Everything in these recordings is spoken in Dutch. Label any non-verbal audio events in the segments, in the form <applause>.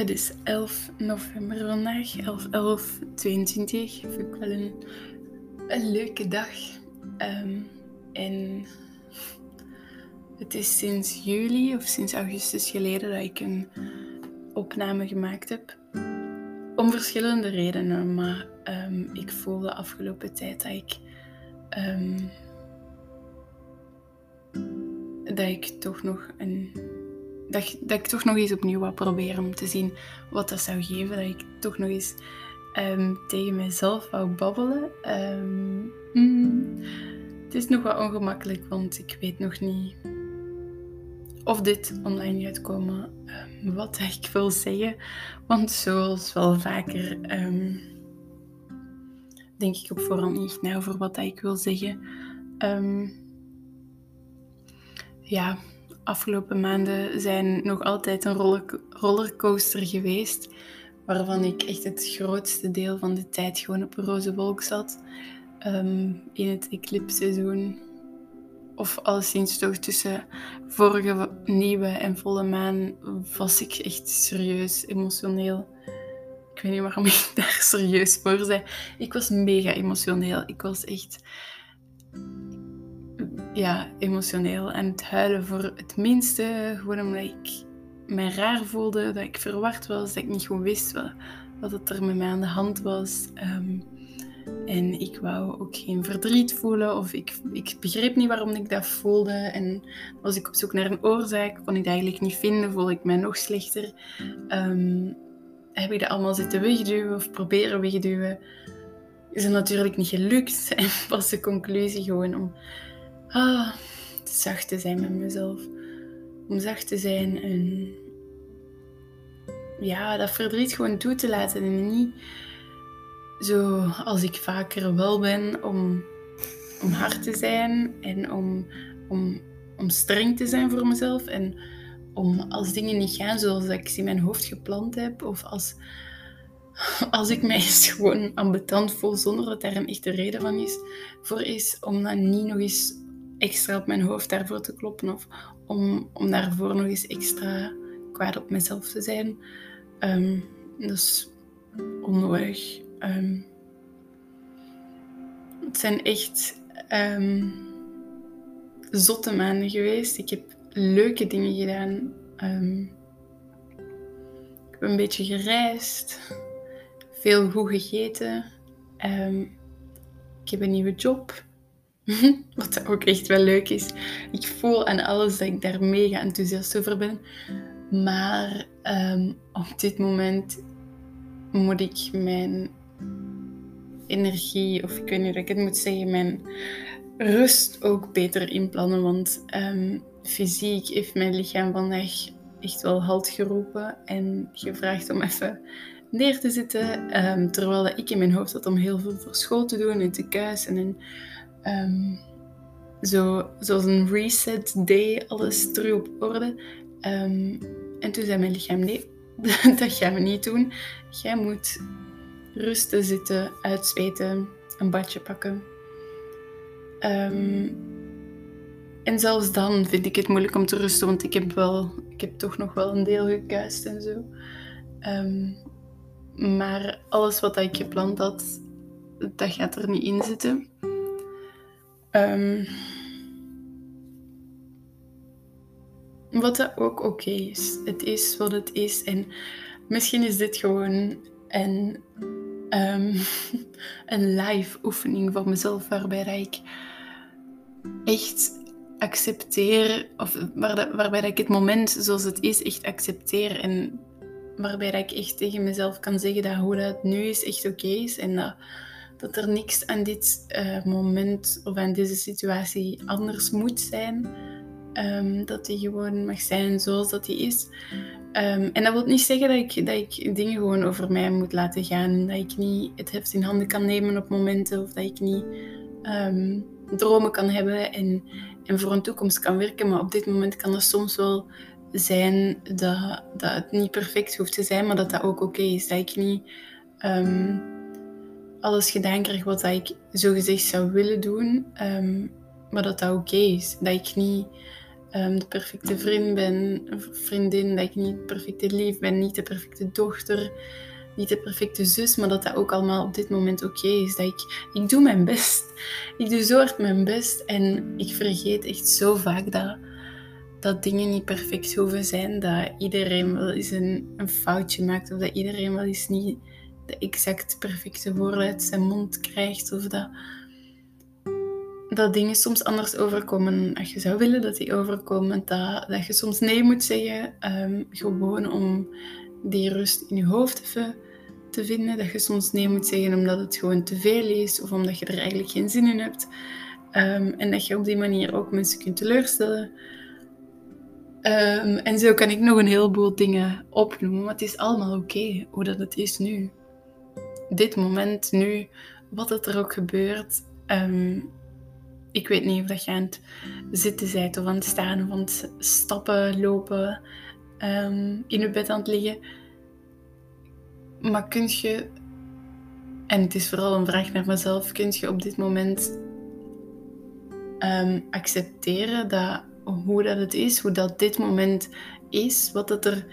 Het is 11 november vandaag, 11, 11, 22. Vind ik wel een, leuke dag. Um, en het is sinds juli of sinds augustus geleden dat ik een opname gemaakt heb. Om verschillende redenen, maar um, ik voel de afgelopen tijd dat ik, um, dat ik toch nog een dat, dat ik toch nog eens opnieuw wou proberen om te zien wat dat zou geven. Dat ik toch nog eens um, tegen mezelf wou babbelen. Um, mm, het is nog wat ongemakkelijk, want ik weet nog niet of dit online gaat komen. Um, wat <laughs> ik wil zeggen. Want zoals wel vaker denk ik op voorhand niet na over wat ik wil zeggen. ja, afgelopen maanden zijn nog altijd een rollercoaster geweest. Waarvan ik echt het grootste deel van de tijd gewoon op een roze wolk zat. Um, in het eclipseizoen. Of alleszins toch tussen vorige nieuwe en volle maan was ik echt serieus emotioneel. Ik weet niet waarom ik <laughs> daar serieus voor zei. Ik was mega emotioneel. Ik was echt ja, emotioneel aan het huilen voor het minste. Gewoon omdat ik mij raar voelde, dat ik verward was, dat ik niet goed wist wat, wat er met mij aan de hand was. Ehm, en ik wou ook geen verdriet voelen of ik, ik begreep niet waarom ik dat voelde. En was ik op zoek naar een oorzaak, kon ik dat eigenlijk niet vinden, voelde ik mij nog slechter. Um, heb ik dat allemaal zitten wegduwen of proberen wegduwen? Is het natuurlijk niet gelukt <laughs> en was de conclusie gewoon om ah, zacht te zijn met mezelf. Om zacht te zijn en ja, dat verdriet gewoon toe te laten en niet zo als ik vaker wel ben om, om hard te zijn en om, om, om streng te zijn voor mezelf en om als dingen niet gaan zoals ik ze in mijn hoofd gepland heb of als, als ik mij eens gewoon ambetant voel zonder dat daar een echte reden van is, voor is, om dan niet nog eens extra op mijn hoofd daarvoor te kloppen of om, om daarvoor nog eens extra kwaad op mezelf te zijn. Um, is onnodig. Um, het zijn echt um, zotte maanden geweest. Ik heb leuke dingen gedaan. ik heb een beetje gereisd, veel goed gegeten. ik heb een nieuwe job. <laughs> Wat ook echt wel leuk is. Ik voel aan alles dat ik daar mega enthousiast over ben. Maar um, op dit moment moet ik mijn energie, of ik weet niet hoe ik het moet zeggen, mijn rust ook beter inplannen. Want um, fysiek heeft mijn lichaam vandaag echt wel halt geroepen en gevraagd om even neer te zitten. Um, terwijl ik in mijn hoofd had om heel veel voor school te doen en te kuisen en Um, zo, zoals een reset day, alles terug op orde. Um, en toen zei mijn lichaam, nee, <laughs> dat gaan we niet doen. Jij moet rusten, zitten, uitzweten, een badje pakken. Um, en zelfs dan vind ik het moeilijk om te rusten, want ik heb, wel, ik heb toch nog wel een deel gekuist en zo. Maar alles wat ik gepland had, dat gaat er niet in zitten. Um, wat dat ook oké is. Het is wat het is. En misschien is dit gewoon een, um, <laughs> een live oefening voor mezelf, waarbij ik echt accepteer, of waar waarbij ik het moment zoals het is echt accepteer. En waarbij ik echt tegen mezelf kan zeggen dat hoe dat nu is echt oké is. En dat dat er niks aan dit uh, moment of aan deze situatie anders moet zijn. Um, dat die gewoon mag zijn zoals dat die is. Um, en dat wil niet zeggen dat ik, dat ik dingen gewoon over mij moet laten gaan. Dat ik niet het heft in handen kan nemen op momenten. Of dat ik niet um, dromen kan hebben en, en voor een toekomst kan werken. Maar op dit moment kan het soms wel zijn dat, dat het niet perfect hoeft te zijn. Maar dat dat ook oké is. Dat ik niet alles gedaan wat ik zo gezegd zou willen doen, um, maar dat dat oké is. Dat ik niet um, de perfecte vriend ben, vriendin, dat ik niet de perfecte lief ben, niet de perfecte dochter, niet de perfecte zus, maar dat dat ook allemaal op dit moment oké is. Dat ik, ik doe mijn best. Ik doe zo hard mijn best en ik vergeet echt zo vaak dat, dat dingen niet perfect hoeven zijn, dat iedereen wel eens een, een foutje maakt of dat iedereen wel eens niet de exact perfecte woorden uit zijn mond krijgt of dat dat dingen soms anders overkomen als je zou willen dat die overkomen. Dat, dat je soms nee moet zeggen, um, gewoon om die rust in je hoofd even te vinden. Dat je soms nee moet zeggen omdat het gewoon te veel is of omdat je er eigenlijk geen zin in hebt. Um, en dat je op die manier ook mensen kunt teleurstellen. Um, en zo kan ik nog een heleboel dingen opnoemen, maar het is allemaal oké hoe dat het is nu. Dit moment, nu, wat het er ook gebeurt. Um, ik weet niet of dat je aan het zitten bent of aan het staan of stappen, lopen, um, in je bed aan het liggen. Maar kun je, en het is vooral een vraag naar mezelf, kun je op dit moment um, accepteren dat hoe dat het is, hoe dat dit moment is, wat dat er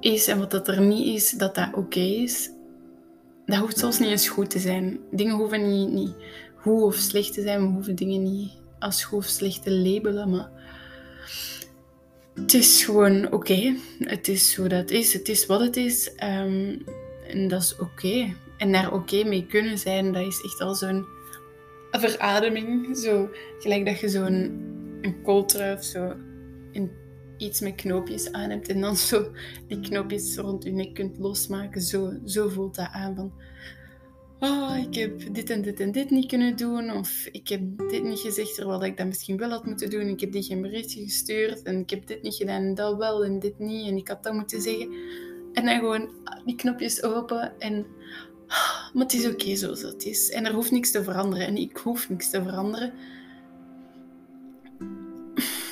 is en wat dat er niet is, dat dat oké is. Dat hoeft zelfs niet eens goed te zijn. Dingen hoeven niet, niet goed of slecht te zijn. We hoeven dingen niet als goed of slecht te labelen, maar het is gewoon oké. Het is hoe dat is. Het is wat het is. Ehm, en dat is oké. En daar oké mee kunnen zijn, dat is echt al zo'n verademing. Zo, gelijk dat je zo'n een kooltrui of zo in iets met knoopjes aan hebt en dan zo die knoopjes rond je nek kunt losmaken. Zo, zo voelt dat aan van oh, ik heb dit en dit en dit niet kunnen doen. Of ik heb dit niet gezegd terwijl ik dat misschien wel had moeten doen. Ik heb die geen berichtje gestuurd. En ik heb dit niet gedaan en dat wel en dit niet. En ik had dat moeten zeggen. En dan gewoon die knopjes open en... Maar het is oké zoals het is. En er hoeft niks te veranderen. En ik hoef niks te veranderen.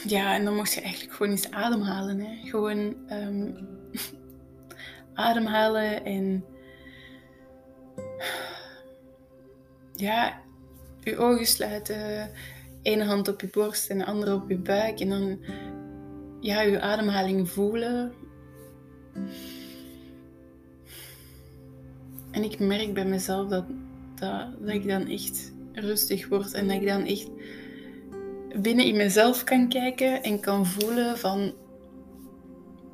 Ja, en dan mocht je eigenlijk gewoon eens ademhalen. Hè. Gewoon um, <laughs> ademhalen en <sighs> ja, je ogen sluiten, ene hand op je borst en de andere op je buik. En dan ja, je ademhaling voelen. En ik merk bij mezelf dat, dat, dat ik dan echt rustig word en dat ik dan echt binnen in mezelf kan kijken en kan voelen van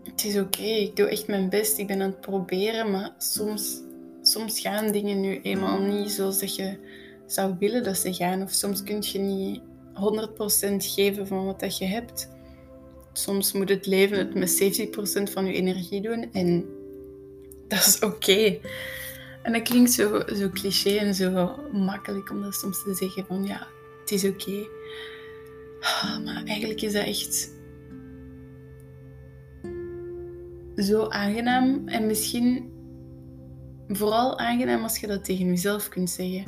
het is oké, ik doe echt mijn best, ik ben aan het proberen, maar soms soms gaan dingen nu eenmaal niet zoals dat je zou willen dat ze gaan. Of soms kun je niet 100% geven van wat dat je hebt. Soms moet het leven het met 70% van je energie doen. En dat is oké. En dat klinkt zo, zo cliché en zo makkelijk om dat soms te zeggen van ja, het is oké. Maar eigenlijk is dat echt zo aangenaam. En misschien vooral aangenaam als je dat tegen jezelf kunt zeggen.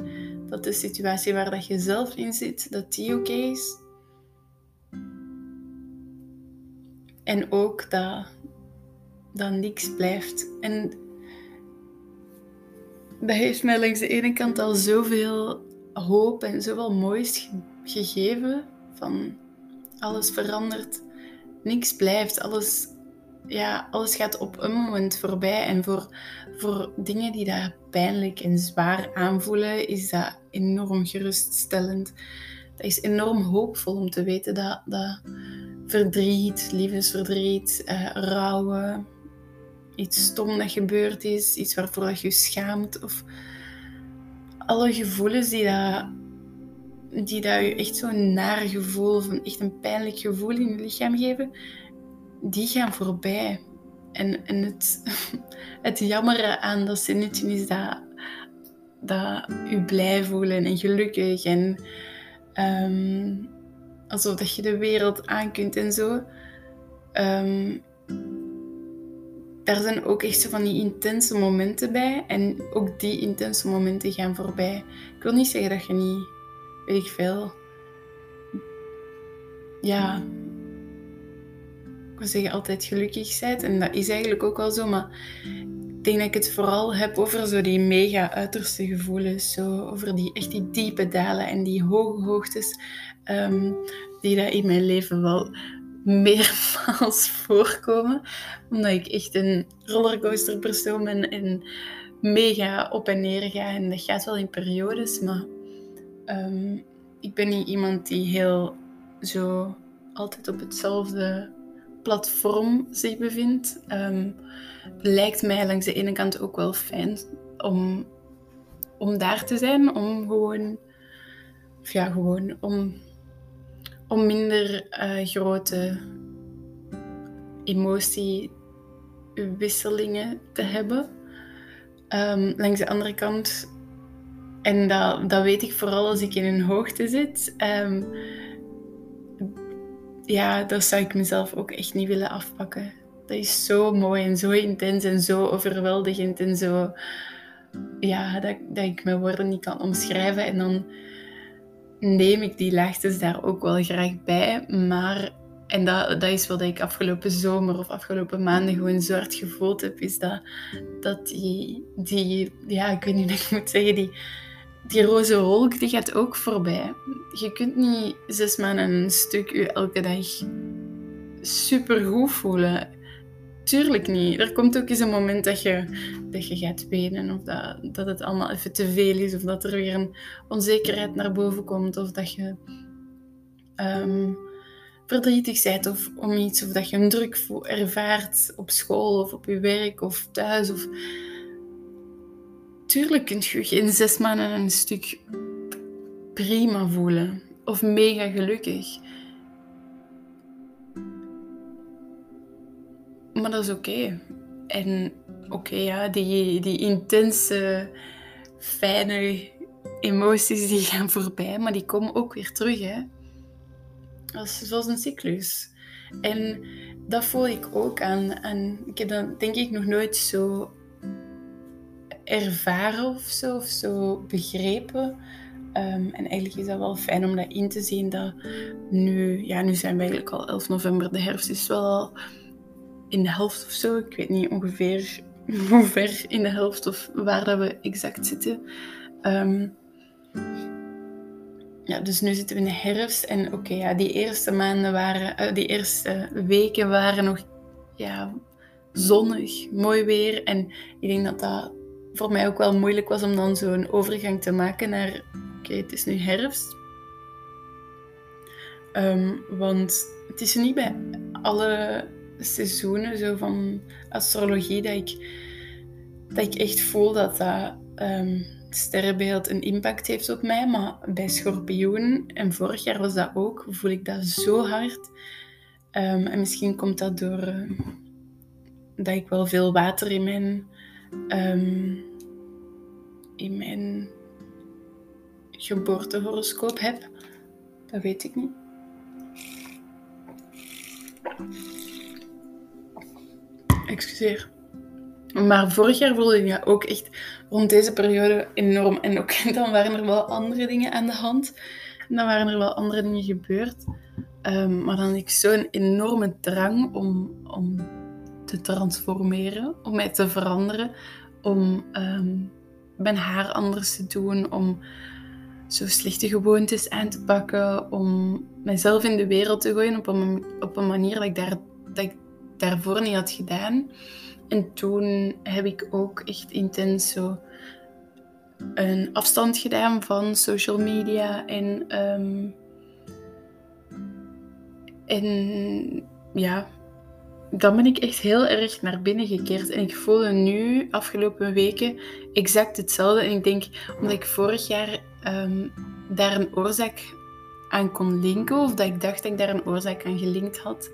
Dat de situatie waar dat je zelf in zit, dat die oké is. En ook dat, dat niks blijft. En dat heeft mij langs de ene kant al zoveel hoop en zoveel moois gegeven. Van alles verandert, niks blijft, alles ja, alles gaat op een moment voorbij. En voor, voor dingen die dat pijnlijk en zwaar aanvoelen, is dat enorm geruststellend. Dat is enorm hoopvol om te weten dat, dat verdriet, liefdesverdriet, uh, rouwen, iets stom dat gebeurd is, iets waarvoor je schaamt, of alle gevoelens die dat, die dat je echt zo'n naar gevoel, of echt een pijnlijk gevoel in je lichaam geven, die gaan voorbij. En, en het, <laughs> het jammere aan dat zinnetje is dat, dat je blij voelen en gelukkig en um, alsof dat je de wereld aan kunt en zo. Um, daar zijn ook echt zo van die intense momenten bij. En ook die intense momenten gaan voorbij. Ik wil niet zeggen dat je niet, weet ik veel, ja, ik wil zeggen, altijd gelukkig bent. En dat is eigenlijk ook wel zo, maar ik denk dat ik het vooral heb over zo die mega uiterste gevoelens. Zo over die echt die diepe dalen en die hoge hoogtes um, die dat in mijn leven wel meermaals <laughs> voorkomen. Omdat ik echt een rollercoaster persoon ben en mega op en neer ga. En dat gaat wel in periodes, maar ehm, ik ben niet iemand die heel zo altijd op hetzelfde platform zich bevindt. Um, lijkt mij langs de ene kant ook wel fijn om, om daar te zijn, om gewoon, of ja, gewoon om, om minder uh, grote emotiewisselingen te hebben. Um, langs de andere kant, en dat, dat weet ik vooral als ik in een hoogte zit, um, ja, dat zou ik mezelf ook echt niet willen afpakken. Dat is zo mooi en zo intens en zo overweldigend en zo... Ja, dat, ik mijn woorden niet kan omschrijven. En dan neem ik die laagtes daar ook wel graag bij. Maar, en dat, dat is wat ik afgelopen zomer of afgelopen maanden gewoon zo hard gevoeld heb, is dat, dat die, die, ja, ik weet niet wat ik moet zeggen, die, die roze wolk die gaat ook voorbij. Je kunt niet zes maanden een stuk je elke dag super goed voelen. Tuurlijk niet. Er komt ook eens een moment dat je, dat je gaat wenen of dat, dat het allemaal even te veel is of dat er weer een onzekerheid naar boven komt of dat je um, verdrietig bent of om iets of dat je een druk ervaart op school of op je werk of thuis of Tuurlijk kun je geen zes maanden een stuk prima voelen of mega gelukkig. Maar dat is oké. En oké, ja, die, die intense, fijne emoties die gaan voorbij, maar die komen ook weer terug. Hè? Dat is zoals een cyclus. En dat voel ik ook aan. En ik heb dat denk ik nog nooit zo ervaren of zo, of zo begrepen. Ehm, en eigenlijk is dat wel fijn om dat in te zien dat nu, ja, nu zijn we eigenlijk al 11 november, de herfst is wel al in de helft of zo. Ik weet niet ongeveer <laughs> hoe ver in de helft of waar dat we exact zitten. Ehm, ja, dus nu zitten we in de herfst en oké, ja, die eerste maanden waren, uh, die eerste weken waren nog ja, zonnig, mooi weer. En ik denk dat dat voor mij ook wel moeilijk was om dan zo'n overgang te maken naar, oké, het is nu herfst. Ehm, want het is niet bij alle seizoenen zo van astrologie dat ik, dat ik echt voel dat dat um, sterrenbeeld een impact heeft op mij. Maar bij schorpioen, en vorig jaar was dat ook, voel ik dat zo hard. Ehm, en misschien komt dat door dat ik wel veel water in mijn um, in mijn geboortehoroscoop heb. Dat weet ik niet. Excuseer. Maar vorig jaar voelde ik ook echt rond deze periode enorm. En ook <laughs> dan waren er wel andere dingen aan de hand. En dan waren er wel andere dingen gebeurd. Um, maar dan had ik zo'n enorme drang om, om te transformeren, om mij te veranderen, om um, mijn haar anders te doen, om zo slechte gewoontes aan te pakken, om mezelf in de wereld te gooien op een, op een manier dat ik, daar, dat ik daarvoor niet had gedaan. En toen heb ik ook echt intens zo een afstand gedaan van social media en, um, en ja, dan ben ik echt heel erg naar binnen gekeerd. En ik voelde nu, afgelopen weken, exact hetzelfde. En ik denk, omdat ik vorig jaar um, daar een oorzaak aan kon linken, of dat ik dacht dat ik daar een oorzaak aan gelinkt had,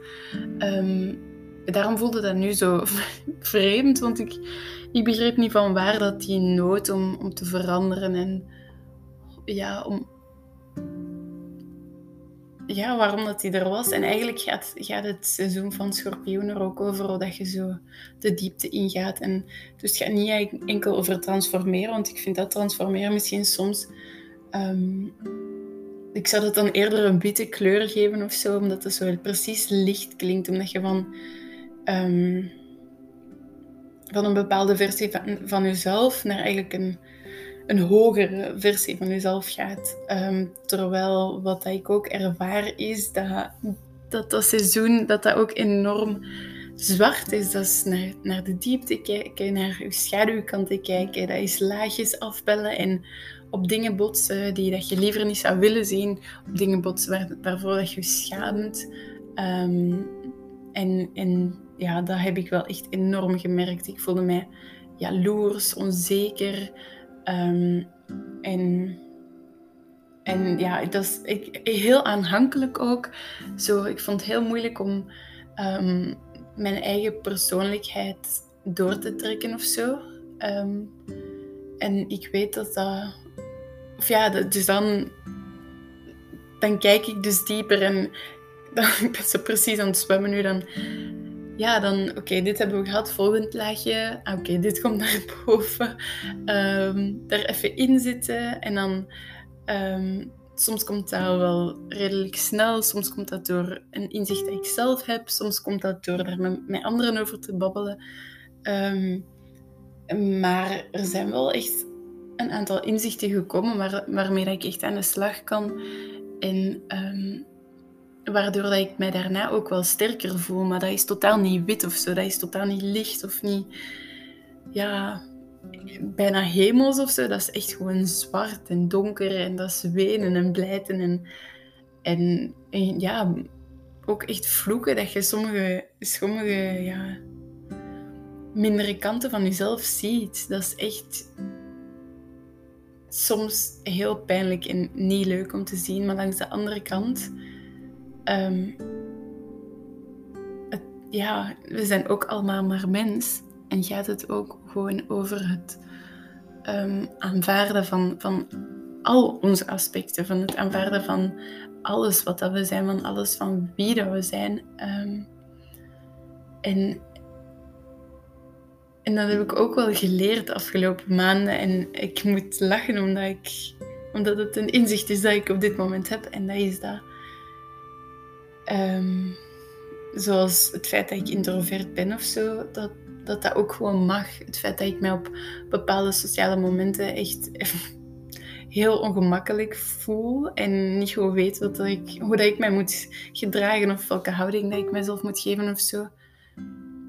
um, daarom voelde dat nu zo <laughs> vreemd. Want ik, ik begreep niet van waar dat die nood om, om te veranderen en ja, om, ja, waarom dat hij er was. En eigenlijk gaat, gaat het seizoen van Schorpioen er ook over dat je zo de diepte ingaat. En dus het gaat niet enkel over transformeren, want ik vind dat transformeren misschien soms... Um, ik zou dat dan eerder een witte kleur geven of zo, omdat het zo precies licht klinkt. Omdat je van, um, van een bepaalde versie van, van jezelf naar eigenlijk een een hogere versie van jezelf gaat. Um, terwijl wat ik ook ervaar is dat, dat dat seizoen dat dat ook enorm zwart is. Dat is naar, naar de diepte kijken, naar je schaduwkanten kijken. Dat is laagjes afbellen en op dingen botsen die dat je liever niet zou willen zien. Op dingen botsen waar, waarvoor dat je je schaamt. Ehm, en, en ja, dat heb ik wel echt enorm gemerkt. Ik voelde mij jaloers, onzeker. Um, en, en ja, dat is ik, heel aanhankelijk ook. Zo, ik vond het heel moeilijk om um, mijn eigen persoonlijkheid door te trekken of zo. Um, en ik weet dat dat... Of ja, dus dan, dan kijk ik dus dieper en <laughs> dan, ik ben zo precies aan het zwemmen nu. Dan, ja, dan, oké, dit hebben we gehad, volgend laagje. Ah, oké, dit komt naar <laughs> boven. Um, daar even in zitten en dan... Um, soms komt dat wel redelijk snel, soms komt dat door een inzicht dat ik zelf heb, soms komt dat door daar met, anderen over te babbelen. Um, maar er zijn wel echt een aantal inzichten gekomen waar, waarmee ik echt aan de slag kan. En um, waardoor dat ik mij daarna ook wel sterker voel. Maar dat is totaal niet wit of zo. Dat is totaal niet licht of niet... Ja, bijna hemels of zo. Dat is echt gewoon zwart en donker. En dat is wenen en blijten. En, en, ja, ook echt vloeken. Dat je sommige, sommige ja, mindere kanten van jezelf ziet. Dat is echt soms heel pijnlijk en niet leuk om te zien. Maar langs de andere kant Um, ja, we zijn ook allemaal maar mens. En gaat het ook gewoon over het um, aanvaarden van, van al onze aspecten. Van het aanvaarden van alles wat dat we zijn, van alles van wie dat we zijn. Um, en, en dat heb ik ook wel geleerd de afgelopen maanden. En ik moet lachen omdat, ik, omdat het een inzicht is dat ik op dit moment heb. En dat is dat Um, zoals het feit dat ik introvert ben of zo, dat, dat dat ook gewoon mag. Het feit dat ik mij op bepaalde sociale momenten echt <laughs> heel ongemakkelijk voel en niet gewoon weet wat ik, hoe dat ik mij moet gedragen of welke houding dat ik mezelf moet geven of zo.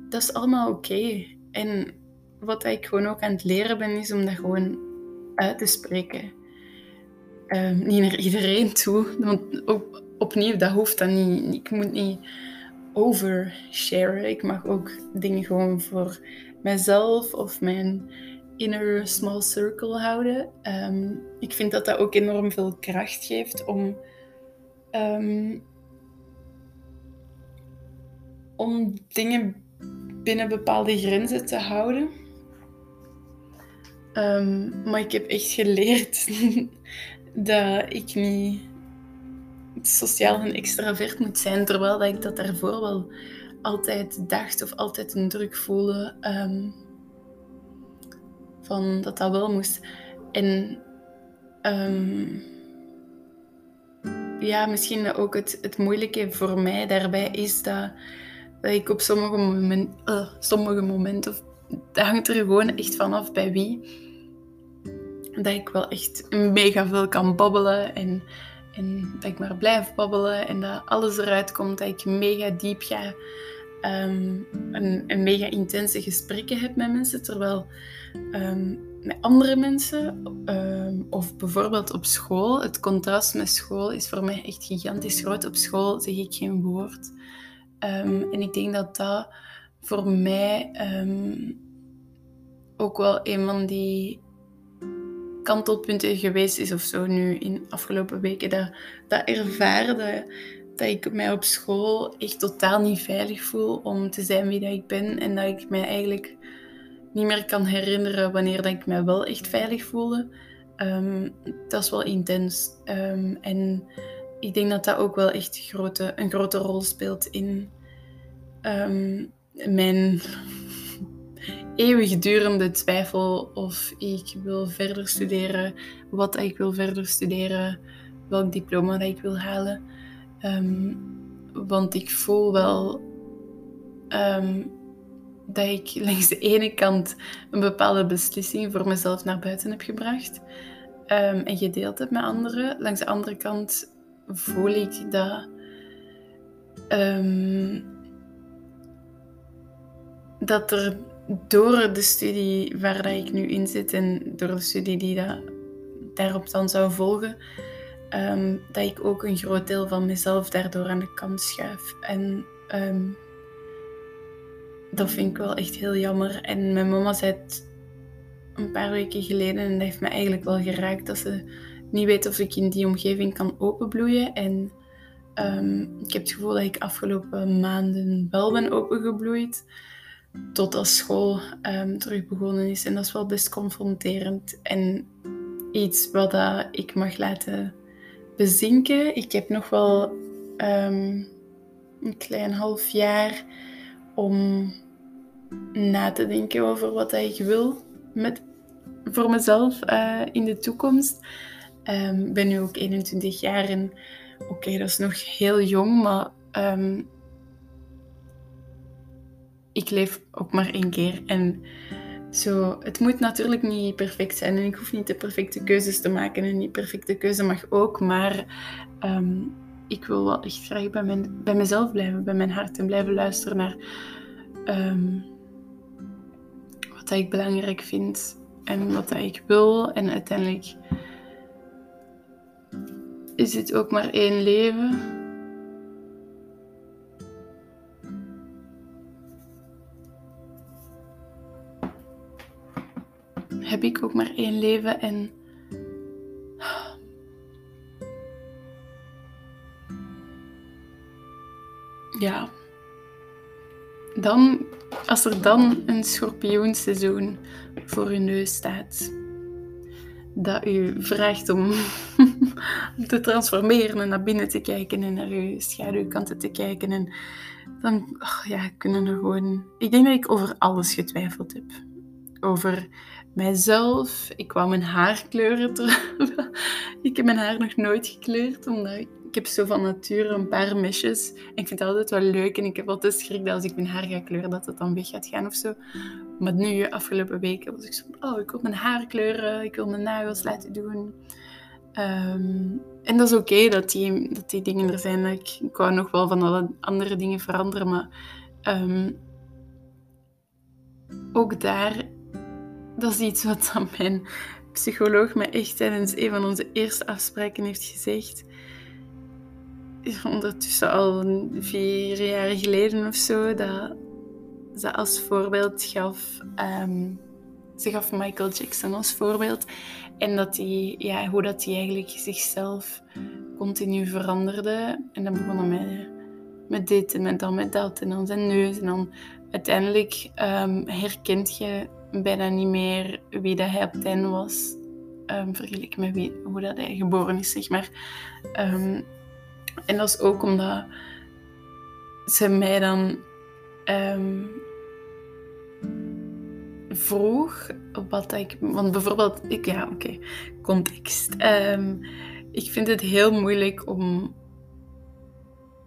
Dat is allemaal oké. En wat ik gewoon ook aan het leren ben, is om dat gewoon uit te spreken. Um, niet naar iedereen toe, want ook opnieuw, dat hoeft dan niet. Ik moet niet oversharen. Ik mag ook dingen gewoon voor mezelf of mijn inner small circle houden. Ehm, ik vind dat dat ook enorm veel kracht geeft om, um, om dingen binnen bepaalde grenzen te houden. Um, maar ik heb echt geleerd <laughs> dat ik niet sociaal en extravert moet zijn, terwijl ik dat daarvoor wel altijd dacht of altijd een druk voelde um, van dat dat wel moest. En um, ja, misschien ook het, het moeilijke voor mij daarbij is dat, dat ik op sommige, moment, uh, sommige momenten, dat hangt er gewoon echt vanaf bij wie, dat ik wel echt mega veel kan babbelen en en dat ik maar blijf babbelen en dat alles eruit komt, dat ik mega diep ga um, en, mega intense gesprekken heb met mensen. Terwijl um, met andere mensen, um, of bijvoorbeeld op school, het contrast met school is voor mij echt gigantisch groot. Op school zeg ik geen woord. en ik denk dat dat voor mij ook wel een van die kantelpunten geweest is of zo nu in afgelopen weken. Dat, dat ervaarde dat ik mij op school echt totaal niet veilig voel om te zijn wie dat ik ben. En dat ik mij eigenlijk niet meer kan herinneren wanneer dat ik mij wel echt veilig voelde. Um, dat is wel intens. Um, en ik denk dat dat ook wel echt grote, een grote rol speelt in um, mijn eeuwigdurende twijfel of ik wil verder studeren, wat ik wil verder studeren, welk diploma dat ik wil halen. Um, want ik voel wel um, dat ik langs de ene kant een bepaalde beslissing voor mezelf naar buiten heb gebracht um, en gedeeld heb met anderen. Langs de andere kant voel ik dat ehm, dat er door de studie waar dat ik nu in zit en door de studie die daarop dan zou volgen, um, dat ik ook een groot deel van mezelf daardoor aan de kant schuif. En um, dat vind ik wel echt heel jammer. En mijn mama zei het een paar weken geleden en dat heeft me eigenlijk wel geraakt dat ze niet weet of ik in die omgeving kan openbloeien. En um, ik heb het gevoel dat ik afgelopen maanden wel ben opengebloeid. Totdat school um, terug begonnen is. En dat is wel best confronterend. En iets wat ik mag laten bezinken. Ik heb nog wel um, een klein half jaar om na te denken over wat ik wil met, voor mezelf uh, in de toekomst. Ik um, ben nu ook 21 jaar en oké, dat is nog heel jong, maar ik leef ook maar één keer. En zo, het moet natuurlijk niet perfect zijn en ik hoef niet de perfecte keuzes te maken en die perfecte keuze mag ook, maar um, ik wil wel echt graag bij, mijn, bij mezelf blijven, bij mijn hart en blijven luisteren naar um, wat ik belangrijk vind en wat ik wil. En uiteindelijk is het ook maar één leven. Heb ik ook maar één leven en ja, dan, als er dan een schorpioenseizoen voor je neus staat, dat u vraagt om, <laughs> te transformeren en naar binnen te kijken en naar uw schaduwkanten te kijken, en dan ja, kunnen er gewoon. Ik denk dat ik over alles getwijfeld heb. Over mijzelf. Ik wou mijn haar kleuren. <laughs> ik heb mijn haar nog nooit gekleurd, omdat ik heb zo van nature een paar mesjes. En ik vind het altijd wel leuk. En ik heb altijd schrik dat als ik mijn haar ga kleuren, dat het dan weg gaat gaan of zo. Maar nu, afgelopen weken, was ik zo oh, ik wil mijn haar kleuren. Ik wil mijn nagels laten doen. Ehm, en dat is oké dat, die, dat die dingen er zijn. Ik, ik wou nog wel van alle andere dingen veranderen. Maar um, ook daar, dat is iets wat mijn psycholoog me echt tijdens een van onze eerste afspraken heeft gezegd ondertussen al vier jaar geleden of zo, dat ze als voorbeeld gaf. Um, ze gaf Michael Jackson als voorbeeld. En dat hij, ja, hoe dat hij eigenlijk zichzelf continu veranderde. En dan begon hij met, met dit en dan met dat en dan zijn neus. En dan uiteindelijk um, herkent je bijna niet meer wie dat hij op ten was. Um, vergeleken met wie, hoe dat hij geboren is, zeg maar. Um, en dat is ook omdat ze mij dan um, vroeg wat ik. Want bijvoorbeeld, ik, ja, oké, context. Ik vind het heel moeilijk om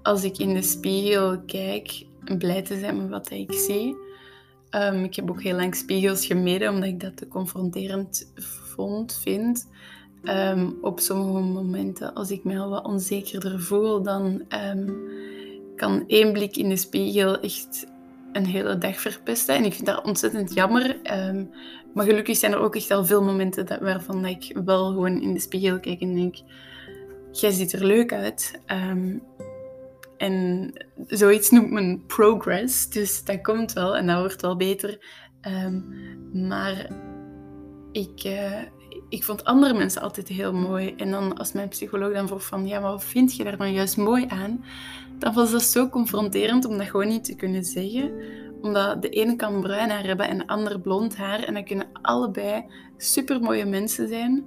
als ik in de spiegel kijk, blij te zijn met wat ik zie. Um, ik heb ook heel lang spiegels gemeden, omdat ik dat te confronterend vond, vind. Um, op sommige momenten, als ik me al wat onzekerder voel, dan um, kan één blik in de spiegel echt een hele dag verpesten. En ik vind dat ontzettend jammer. Maar gelukkig zijn er ook echt al veel momenten dat, waarvan ik wel gewoon in de spiegel kijk en denk: Jij ziet er leuk uit. En zoiets noemt men progress. Dus dat komt wel en dat wordt wel beter. maar ik. Uh, ik vond andere mensen altijd heel mooi. En dan als mijn psycholoog dan vroeg van, ja, maar wat vind je daar dan juist mooi aan? Dan was dat zo confronterend om dat gewoon niet te kunnen zeggen. Omdat de ene kan bruin haar hebben en de ander blond haar. En dan kunnen allebei super mooie mensen zijn.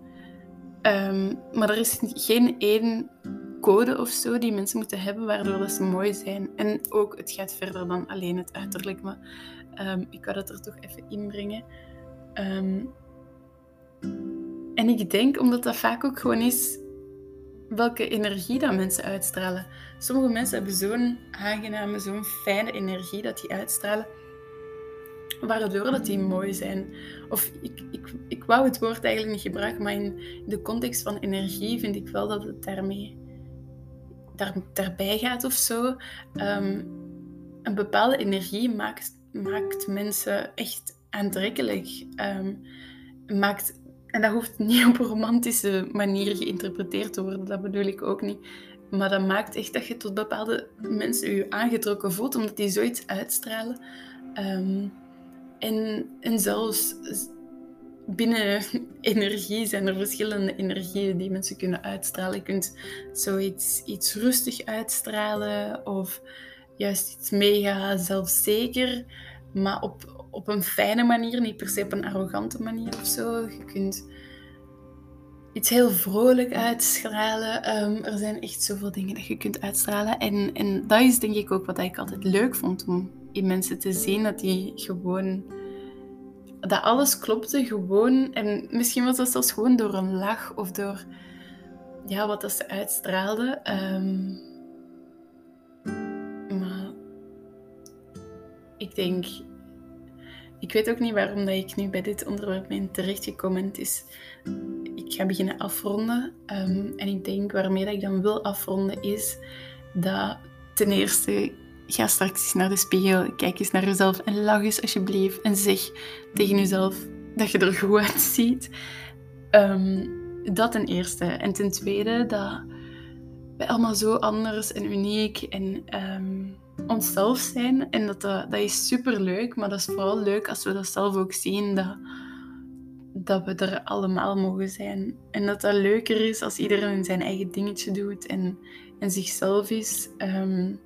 Ehm, maar er is geen één code of zo die mensen moeten hebben waardoor dat ze mooi zijn. En ook, het gaat verder dan alleen het uiterlijk. Maar um, ik wou dat er toch even inbrengen. Um, en ik denk, omdat dat vaak ook gewoon is welke energie dat mensen uitstralen. Sommige mensen hebben zo'n aangename, zo'n fijne energie dat die uitstralen, waardoor dat die mooi zijn. Of ik, ik, ik wou het woord eigenlijk niet gebruiken, maar in de context van energie vind ik wel dat het daarmee daar, daarbij gaat of zo. Ehm, een bepaalde energie maakt, maakt mensen echt aantrekkelijk. Um, maakt, en dat hoeft niet op een romantische manier geïnterpreteerd te worden, dat bedoel ik ook niet. Maar dat maakt echt dat je tot bepaalde mensen je aangetrokken voelt, omdat die zoiets uitstralen. Ehm, en, en zelfs binnen <laughs> energie zijn er verschillende energieën die mensen kunnen uitstralen. Je kunt zoiets iets rustig uitstralen of juist iets mega zelfzeker, maar op, op een fijne manier, niet per se op een arrogante manier of zo. Je kunt iets heel vrolijk uitstralen. Ehm, er zijn echt zoveel dingen dat je kunt uitstralen. En, en dat is denk ik ook wat ik altijd leuk vond om in mensen te zien, dat die gewoon dat alles klopte gewoon. En misschien was dat zelfs gewoon door een lach of door ja, wat dat ze uitstraalde. Ehm, maar ik denk, ik weet ook niet waarom dat ik nu bij dit onderwerp ben terechtgekomen. Is, ik ga beginnen afronden. Ehm, en ik denk waarmee dat ik dan wil afronden is dat ten eerste ga straks naar de spiegel, kijk eens naar jezelf en lach eens alsjeblieft. En zeg tegen jezelf dat je er goed uitziet. Um, dat ten eerste. En ten tweede, dat wij allemaal zo anders en uniek en um, onszelf zijn. En dat, dat, dat is super leuk, maar dat is vooral leuk als we dat zelf ook zien. Dat, dat we er allemaal mogen zijn. En dat dat leuker is als iedereen zijn eigen dingetje doet en, en zichzelf is. Um,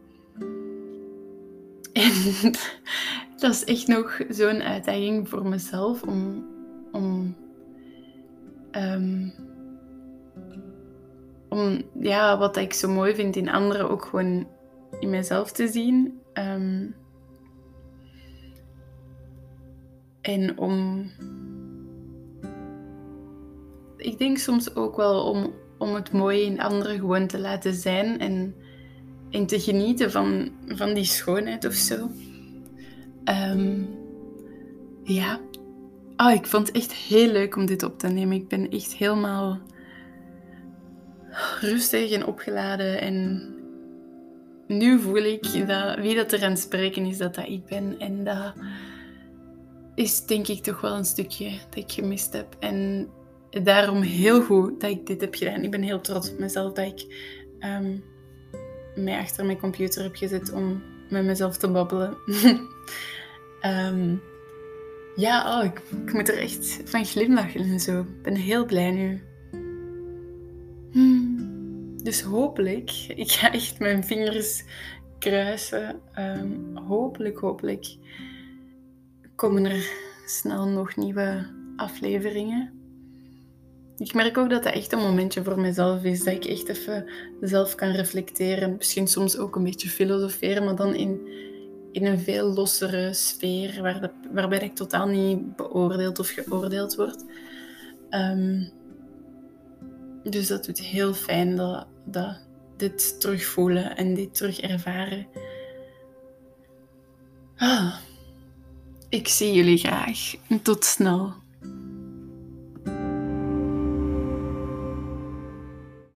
en <laughs> dat is echt nog zo'n uitdaging voor mezelf om, om, um, om ja, wat ik zo mooi vind in anderen ook gewoon in mezelf te zien. Um, en om. Ik denk soms ook wel om, om het mooie in anderen gewoon te laten zijn en en te genieten van, van die schoonheid of zo. Um, ja. Oh, ik vond het echt heel leuk om dit op te nemen. Ik ben echt helemaal rustig en opgeladen. En nu voel ik dat wie dat er aan het spreken is, dat dat ik ben. En dat is denk ik toch wel een stukje dat ik gemist heb. En daarom heel goed dat ik dit heb gedaan. Ik ben heel trots op mezelf dat ik um, mij achter mijn computer heb gezet om met mezelf te babbelen. um, <laughs> ja, oh, ik, moet er echt van glimlachen en zo. Ik ben heel blij nu. Hmm. Dus hopelijk, ik ga echt mijn vingers kruisen. Um, hopelijk, hopelijk komen er snel nog nieuwe afleveringen. Ik merk ook dat dat echt een momentje voor mezelf is. Dat ik echt even zelf kan reflecteren. Misschien soms ook een beetje filosoferen, maar dan in, in een veel lossere sfeer. Waar waarbij ik totaal niet beoordeeld of geoordeeld word. Um, dus dat doet heel fijn dat, dat dit terugvoelen en dit terug ervaren. Ah, ik zie jullie graag. Tot snel.